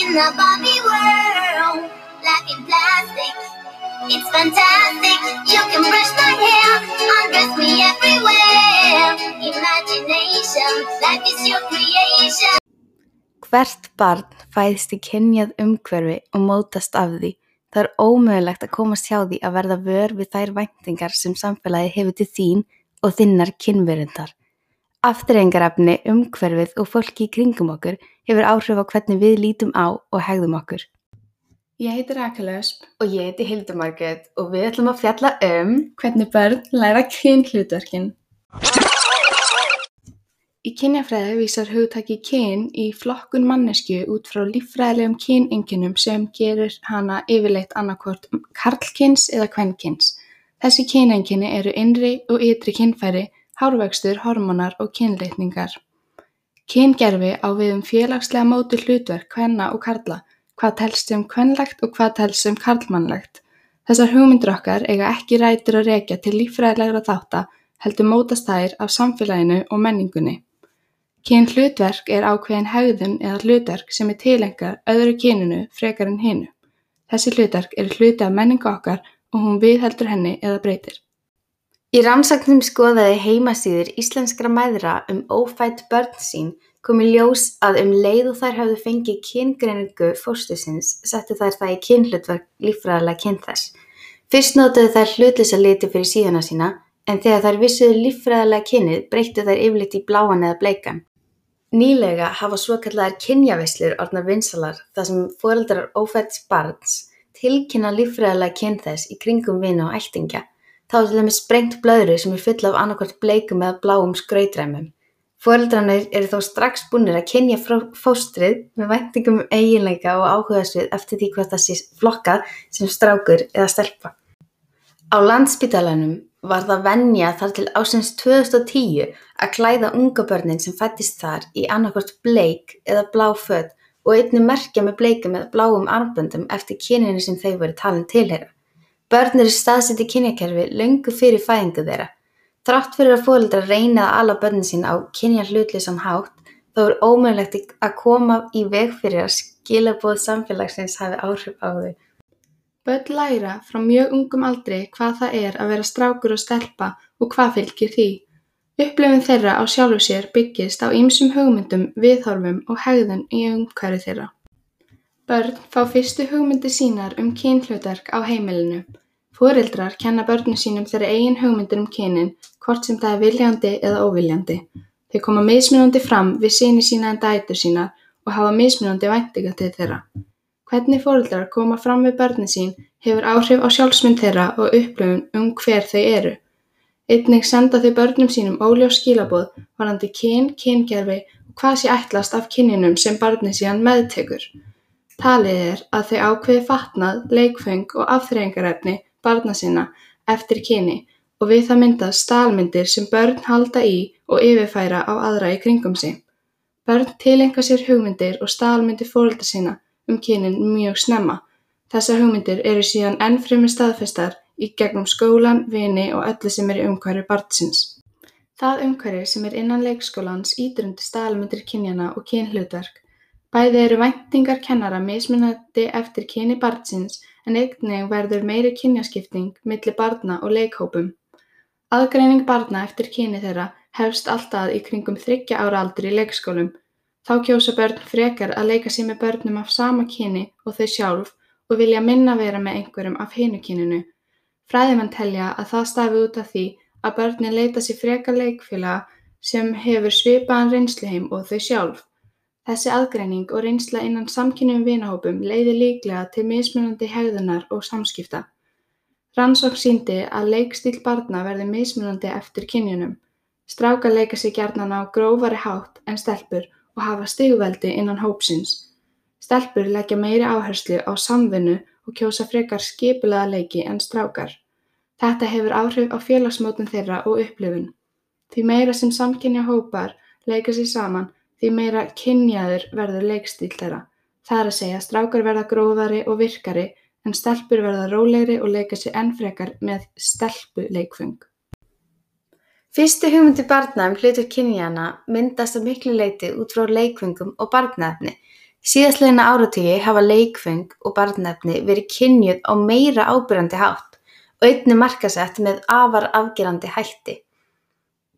in the Barbie world, life in plastic. It's fantastic. You can brush my hair, undress me everywhere. Imagination, life is your creation. Hvert barn fæðist í kynjað umhverfi og mótast af því. Það er ómögulegt að komast hjá því að verða vör við þær væntingar sem samfélagi hefur til þín og þinnar kynverundar. Afturrengarefni, umhverfið og fólki í kringum okkur hefur áhrif á hvernig við lítum á og hegðum okkur. Ég heiti Rakel Ösp Og ég heiti Hildur Margrét og við ætlum að fjalla um hvernig börn læra kynhlutverkin. Í kynjafræði vísar hugtaki kyn í flokkun mannesku út frá líffræðilegum kyneinkennum sem gerir hana yfirleitt annarkvort karlkyns eða kvenkyns. Þessi kyneinkenni eru innri og ytri kynfæri, hárvöxtur, hormonar og kynleitningar. Kyngerfi á við um félagslega móti hlutverk kvenna og karla, hvað telst sem kvenlegt og hvað telst sem karlmannlegt. Þessar hugmyndir okkar eiga ekki rætur að rekja til líffræðilegra þátta heldur mótast þær af samfélaginu og menningunni. Kynhlutverk er ákveðin hegðun eða hlutverk sem er tilengar öðru kyninu frekar en hinu. Þessi hlutverk eru hluti af menningu okkar og hún viðheldur henni eða breytir. Í rannsóknum skoðaði heimasíður íslenskra mæðra um ófætt börn sín kom í ljós að um leið og þær hafðu fengið kyngreiningu fóstusins settu þær það í kynhlutverk líffræðilega kyn þess. Fyrst notuðu þær hlutlisa liti fyrir síðana sína en þegar þær vissuðu líffræðilega kynið breyttu þær yfirleitt í bláan eða bleikan. Nýlega hafa svokallaðar kynjaveislur orðnar vinsalar þar sem foreldrar ófætts barns tilkynna líffræðilega kyn þess í kringum vini og ættingja. Þá er til dæmis sprengt blöðru sem er full af annarkvort bleikum eða bláum skrautræmum. Foreldrarnir eru þó strax búinir að kynja fóstrið með væntingum um eiginleika og áhugasvið eftir því hvað það sé flokkað sem strákur eða stelpa. Á landspítalanum var það venja þar til ásins 2010 að klæða unga börnin sem fættist þar í annarkvort bleik eða blá föt og einnig merkja með bleikum eða bláum armböndum eftir kyninu sem þau voru talin tilheyra. Börn eru staðsett í kynjakerfi löngu fyrir fæðingu þeirra. Þrátt fyrir að fóreldrar reyna að ala börnin sín á kynja hlutleysan hátt, þá er ómögulegt að koma í veg fyrir að skilaboð samfélagsins hafi áhrif á þau. Börn læra frá mjög ungum aldri hvað það er að vera strákur og stelpa og hvað fylgir því. Upplifun þeirra á sjálfu sér byggist á ýmsum hugmyndum, viðhorfum og hegðun í umhverfi þeirra. Börn fá fyrstu hugmyndir sínar um kynhlutverk á heimilinu. Foreldrar kenna börnum sínum þeirra eigin hugmyndir um kynin, hvort sem það er viljandi eða óviljandi. Þau koma mismunandi fram við syni sína en dætur sína og hafa mismunandi væntinga til þeirra. Hvernig foreldrar koma fram við börnin sín hefur áhrif á sjálfsmynd þeirra og upplifun um hver þau eru. Einnig senda þau börnum sínum óljós skilaboð varandi kyn, kyngerfi og hvað sé ætlast af kyninum sem barnið síðan meðtekur. Talið er að þau ákveði fatnað, leikfeng og afþreyingarefni barna sinna eftir kyni og við það myndast stálmyndir sem börn halda í og yfirfæra á aðra í kringum sig. Börn tilenga sér hugmyndir og stálmyndir fórelda sína um kynin mjög snemma. Þessar hugmyndir eru síðan ennfremur staðfestar í gegnum skólan, vini og öllu sem er í umhverfi barnsins. Það umhverfi sem er innan leikskólans ítur undir staðalmyndir kynjana og kynhlutverk. Bæði eru væntingar kennara mismunandi eftir kyni barnsins en einnig verður meiri kynjaskipting milli barna og leikhópum. Aðgreining barna eftir kyni þeirra hefst alltaf í kringum þryggja ára aldur í leikskólum. Þá kjósa börn frekar að leika sér með börnum af sama kyni og þau sjálf og vilja minna vera með einhverjum af hinu kyninu. Fræðimenn telja að það stafi út af því að börnin leita sér frekar leikfélaga sem hefur svipaðan reynsluheim og þau sjálf. Þessi aðgreining og reynsla innan samkynjum vinahópum leiðir líklega til mismunandi hegðunar og samskipta. Rannsókn síndi að leikstíl barna verði mismunandi eftir kynjunum. Strákar leika sér gjarnan á grófari hátt en stelpur og hafa stigveldi innan hópsins. Stelpur leggja meiri áherslu á samvinnu og kjósa frekar skipulega leiki en strákar. Þetta hefur áhrif á félagsmótun þeirra og upplifun. Því meira sem samkynja hópar leika sér saman, því meira kynjaður verður leikstíl þeirra. Það er að segja strákar verða gróðari og virkari en stelpur verða rólegri og leika sér enn frekar með stelpu leikfung. Fyrstu hugmyndir barna um hlutur kynjana myndast að miklu leyti út frá leikfengum og barnaefni. Síðastlegina áratugi hafa leikfeng og barnefni verið kynjuð á meira ábyrjandi hátt og einnig markasett með afar afgerandi hætti.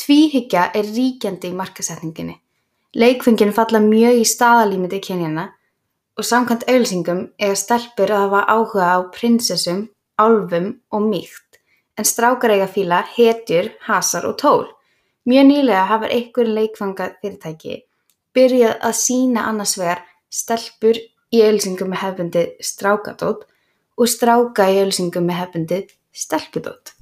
Tvíhyggja er ríkjandi í markasetningunni. Leikfengin falla mjög í staðalímyndi kynjana og samkvæmt auðlýsingum eiga stelpur að hafa áhuga á prinsessum, álfum og mýkt, en strákar eiga fíla hetjur, hasar og tól. Mjög nýlega hafa einhver leikfanga fyrirtæki byrjað að sína annars vegar stelpur í auðlýsingum með hefbundið strákadót og stráka í auðlýsingum með hefbundið stelpudót.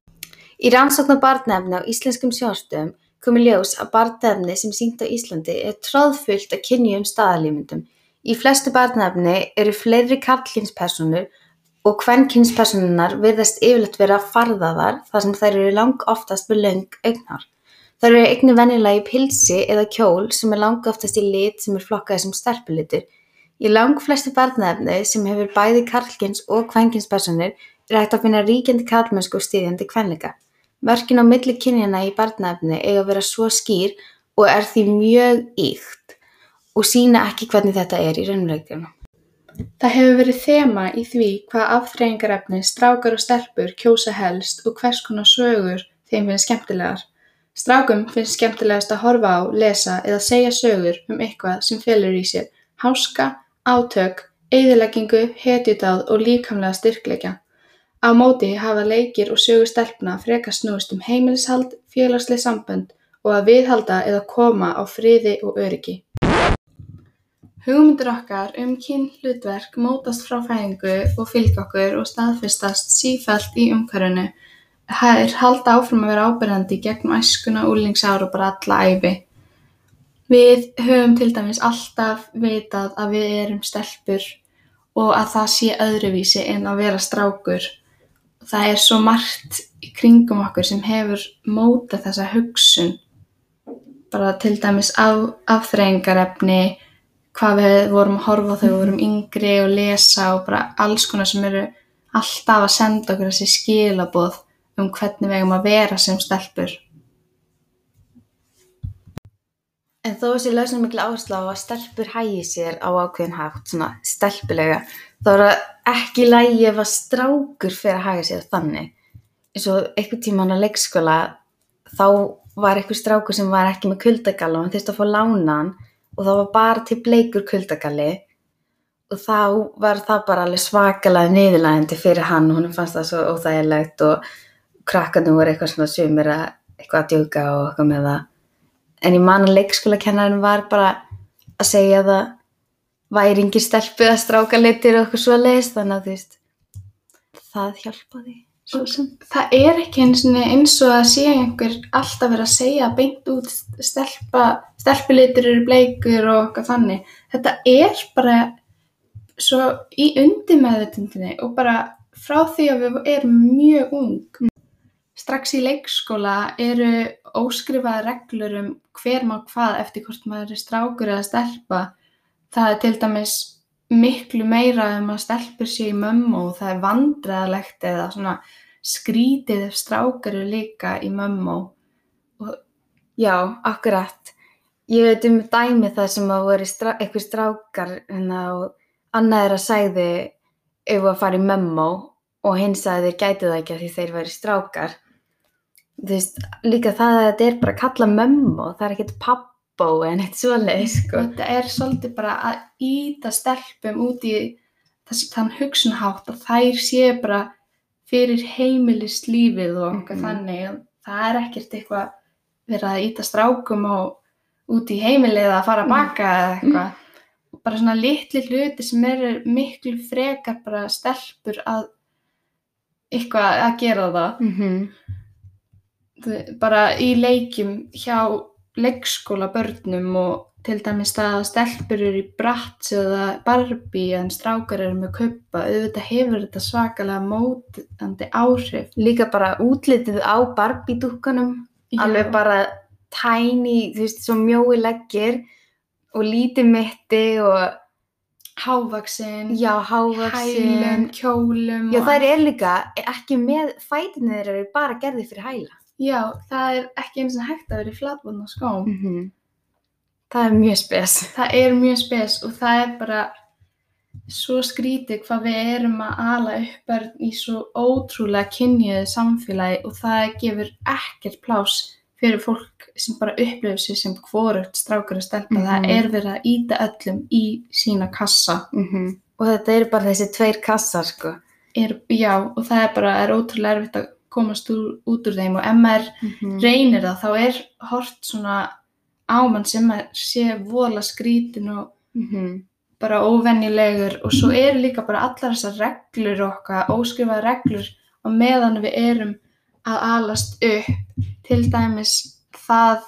Í rannsókn á barnefni á íslenskum sjónstöðum komi ljós að barnefni sem sýnt á Íslandi er tróðfullt að kynja um staðalímyndum. Í flestu barnefni eru fleiri karlkynspersonur og kvenkynspersonunar virðast yfirleitt vera farðaðar þar sem þær eru lang oftast með löng augnar. Þær eru einnig venjulega í pilsi eða kjól sem er lang oftast í lit sem er flokkaði sem stelpulitur. Í lang flestu barnefni sem hefur bæði karlkyns og kvenkynspersonur er hægt að finna ríkjandi karlmennsku og styðjandi kvenleika. Mörkin á milli kynjana í barnaefni eiga að vera svo skýr og er því mjög íkt og sína ekki hvernig þetta er í raunveruleikanum. Það hefur verið þema í því hvað afþreyingarefni strákar og stelpur kjósa helst og hvers konar sögur þeim finnst skemmtilegar. Strákum finnst skemmtilegast að horfa á, lesa eða segja sögur um eitthvað sem felur í sér háska, átök, eyðileggingu, hetjudáð og líkamlega styrkleika. Á móti hafa leikir og sögur stelpna frekar snúist um heimilishald, félagsleg sambönd og að viðhalda eða koma á friði og öryggi. Hugmyndir okkar um kynhlutverk mótast frá fæðingu og fylgja okkur og staðfestast sífellt í umhverfinu. Þær halda áfram að vera ábyrjandi gegnum æskuna, úlingsára og bara alla æfi. Við höfum til dæmis alltaf vitað að við erum stelpur og að það sé öðruvísi en að vera strákur. Það er svo margt í kringum okkur sem hefur mótað þessa hugsun. Bara til dæmis af, afþreyingarefni, hvað við vorum að horfa þegar við vorum yngri og lesa og bara alls konar sem eru alltaf að senda okkur þessi skilaboð um hvernig við eigum að vera sem stelpur. En þó þessi lausnum miklu áherslu á að stelpur hægi sér á ákveðin hátt, svona stelpulega, þá er það ekki lægi ef að strákur fyrir að hæga sér þannig. Eins og einhvern tíman á leikskóla, þá var einhver strákur sem var ekki með kuldagalla og hann þurfti að fá lánan og það var bara til bleikur kuldagalli og þá var það bara alveg svakalega niðurlægandi fyrir hann og hún fannst það svo óþægilegt og krakkarnir voru eitthvað svona sumir að eitthvað að djóka og eitthvað með það en ég man að leikskólakennarinn var bara að segja að það væri yngir stelpu að stráka litir og eitthvað svo leiðist þannig að þú veist það hjálpaði svo sem Það er ekki eins og, að sé einhver alltaf verið að segja beint út stelpa, stelpulitur eru bleikur og eitthvað þannig. Þetta er bara svo í undirmeðutundinni og bara frá því að við erum mjög ung. Strax í leikskóla eru óskrifaða reglur um hver má hvað eftir hvort maður er strákur eða stelpa. Það er til dæmis miklu meira um að stelpur séu í mömmu og það er vandræðalegt eða svona skrítið ef strákar eru líka í mömmu. Já, akkurat. Ég veit um dæmi það sem að voru strá, eitthvað strákar hérna, og annað er að sæði ef að fara í mömmu og hinn sagði þeir gæti það ekki af því þeir væri strákar. Þú veist, líka það að þetta er bara að kalla mömmu, það er ekkert pappó en eitt svoleið, sko. Þetta er svolítið bara að íta stelpum út í þess, þann hugsunhátt að þær séu bara fyrir heimilislífið og eitthvað Mhm. þannig. Það er ekkert eitthvað verið að íta strákum og út í heimilið að fara að baka eða eitthvað. Bara svona litli hluti sem eru miklu frekar bara stelpur að eitthvað að gera það. Mm -hmm. Bara í leikjum hjá leikskóla börnum og til dæmis það að stelpur eru í Bratz eða Barbie en strákar eru með kuppa auðvitað hefur þetta svakalega mótandi áhrif Líka bara útlitið á Barbie-dúkkanum, alveg bara tiny, þú veist, svo mjói leggir og lítið mitti og hávaksin, já, hávaksin. hælum, kjólum Já, þær er líka ekki með fætinni þeirra eru bara gerði fyrir hæla. Já, það er ekki eins og hægt að vera í flatbúna skóm Mm -hmm. Það er mjög spes. það er mjög spes og það er bara svo skrítið hvað við erum að ala upp börn í svo ótrúlega kynniðu samfélagi og það gefur ekkert plás fyrir fólk sem bara upplifir sig sem hvorugt strákur að stelpa. Það Mhm. er verið að íta öllum í sína kassa. Mm Og þetta eru bara þessi tveir kassar, sko. Er, já, og það er bara er ótrúlega erfitt að komast úr, út úr þeim og ef maður Mm reynir það þá er hort svona ámann sem að sé vola skrítin og -hmm. bara óvenjulegur og svo eru líka bara allar þessar reglur okkar, óskrifaða reglur og meðan við erum að alast upp. Til dæmis það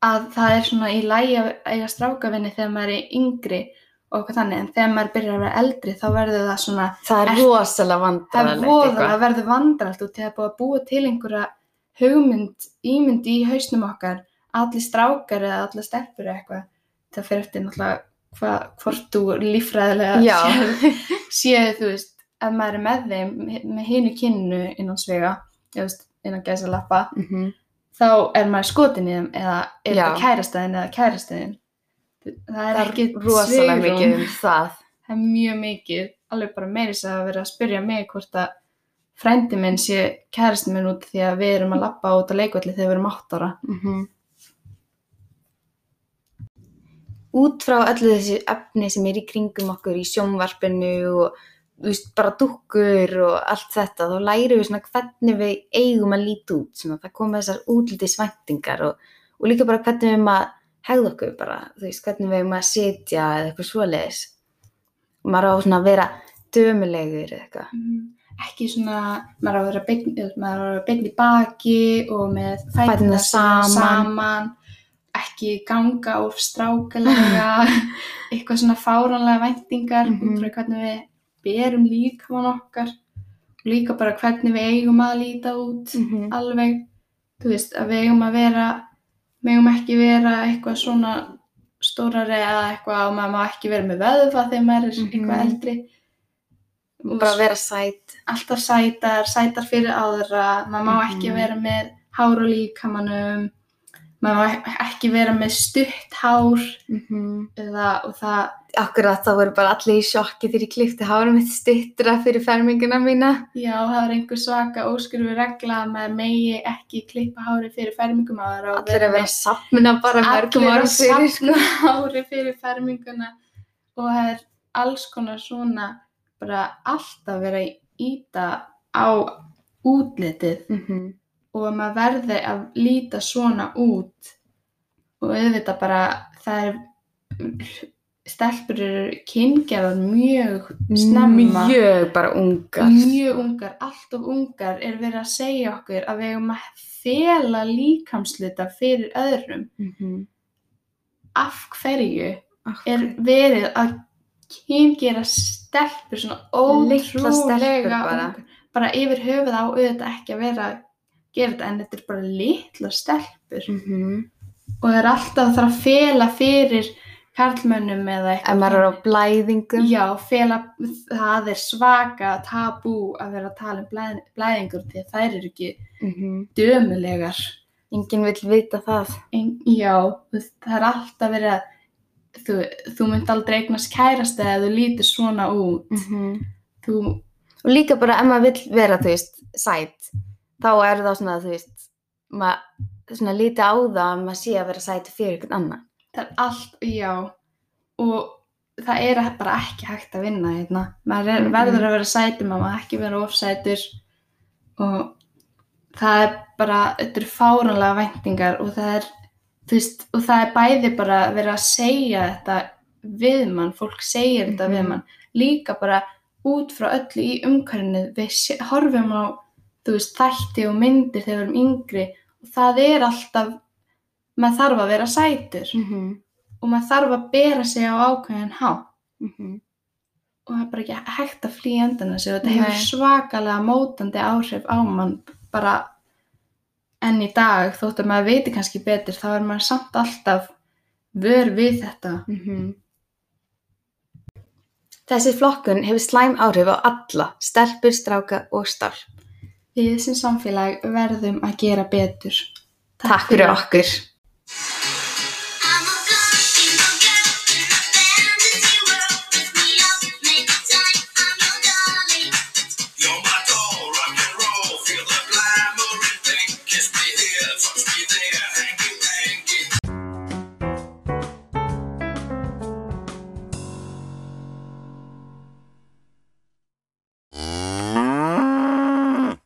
að það er svona í lægi að eiga strákavinni þegar maður er yngri og eitthvað þannig en þegar maður byrjar að vera eldri þá verður það svona Það er rosalega það vandrarlegt voðalega að verður vandralt og til að búið að búa til einhverja hugmynd, ímynd í hausnum okkar allir strákar eða allir stelpur eða eitthvað það fyrir eftir náttúrulega hva, hvort þú séð, séð þú veist ef maður er með þeim með hinu kynnu innan svega veist, innan gæsa lappa Mm -hmm. þá er maður skotin í þeim eða er þetta kærastæðin eða kærastæðin það er ekki rosalega svigrúm. mikið um það. það er mjög mikið, alveg bara meiri þess að vera að spyrja mig hvort að frændi minn sé kærasti minn út því að við erum að lappa út á leikvalli þegar við erum átt ára. Mm Út frá öllu þessi efni sem er í kringum okkur í sjónvarpinu og veist, bara dúkkur og allt þetta, þá lærum við svona hvernig við eigum að líta út, svona það koma þessar útlítið svæntingar og, og líka bara hvernig við að hegða okkur bara, þú veist, hvernig við eigum að sitja eða eitthvað svoleiðis. Og maður á svona að vera dömulegur eða eitthvað. Ekki svona, maður á að vera vera beinn í baki og með fætina saman. saman, ekki ganga of strákalega, eitthvað svona fáránlega væntingar Mhm. út frá hvernig við berum líkamann okkar og líka bara hvernig við eigum að líta út. -hmm. alveg, þú veist, að við eigum að vera, við eigum ekki vera eitthvað svona stórari eða eitthvað og maður má ekki vera með vöðva þegar maður er Mhm. eitthvað eldri. Bara vera sæt. alltaf sætar, sætar fyrir aðra, maður má ekki Mhm. vera með hár og líkamannum, maður má ek- ekki vera með stutt hár Mm eða, og það, Akkurat þá voru bara allir í sjokki þegar ég klifti hárum mitt stittra fyrir ferminguna mína. já, það er einhver svaka óskurfi regla að maður megi ekki klippa hári fyrir fermingum ára og Allir að vera að safna bara mörgum allir árum að fyrir. sko. hári fyrir ferminguna og það er alls konar svona bara alltaf vera að íta á útlitið Mm -hmm. Og að maður verði að líta svona út og auðvitað bara það er stelpur eru kyngerðar mjög snemma Mjög bara ungar. mjög ungar, allt of ungar er verið að segja okkur að við eigum að fela líkamsluta fyrir öðrum Mm -hmm. af hverju er verið að kyngera stelpur svona ótrúlega bara. bara yfir höfuð á auðvitað ekki að vera gera þetta en þetta er bara litla stelpur Mm -hmm. og það er alltaf að þarf að fela fyrir karlmönnum eða Ef maður er á blæðingum. Já, fela, það er svaka tabú að vera að tala um blæð, blæðingur því að þær eru ekki Mm -hmm. dömulegar. Enginn vill vita það. En, já, það er alltaf verið að þú, þú mynd aldrei eignast kærasta eða þú lítur svona út. Mm -hmm. Þú, Og líka bara ef maður vill vera, þú veist, sæt, þá er það svona, þú veist, maður svona lítið á það að maður sé að vera sæt fyrir einhvern annan. það er allt, já, og það er bara ekki hægt að vinna hérna. Maður er, Mhm. verður að vera sætur, maður má ekki vera ofsætur og það er bara, þetta eru fáránlega væntingar og það er, þú veist, og það er bæði bara að vera að segja þetta við mann, fólk segir þetta við Mhm. mann, líka bara út frá öllu í umhverfinu, við horfum á, þú veist, þætti og myndir þegar við erum yngri og það er alltaf, maður þarf að vera sætur Mm -hmm. og maður þarf að bera sig á ákveðin há Mm -hmm. og það er bara ekki hægt að flýja undan þessu og þetta hefur Nei. svakalega mótandi áhrif á mann bara enn í dag þótt að maður veiti kannski betur þá er maður samt alltaf vör við þetta Mhm. Þessi flokkun hefur slæm áhrif á alla, stelpur, stráka og stálp. Við sem samfélag verðum að gera betur Takk fyrir okkur.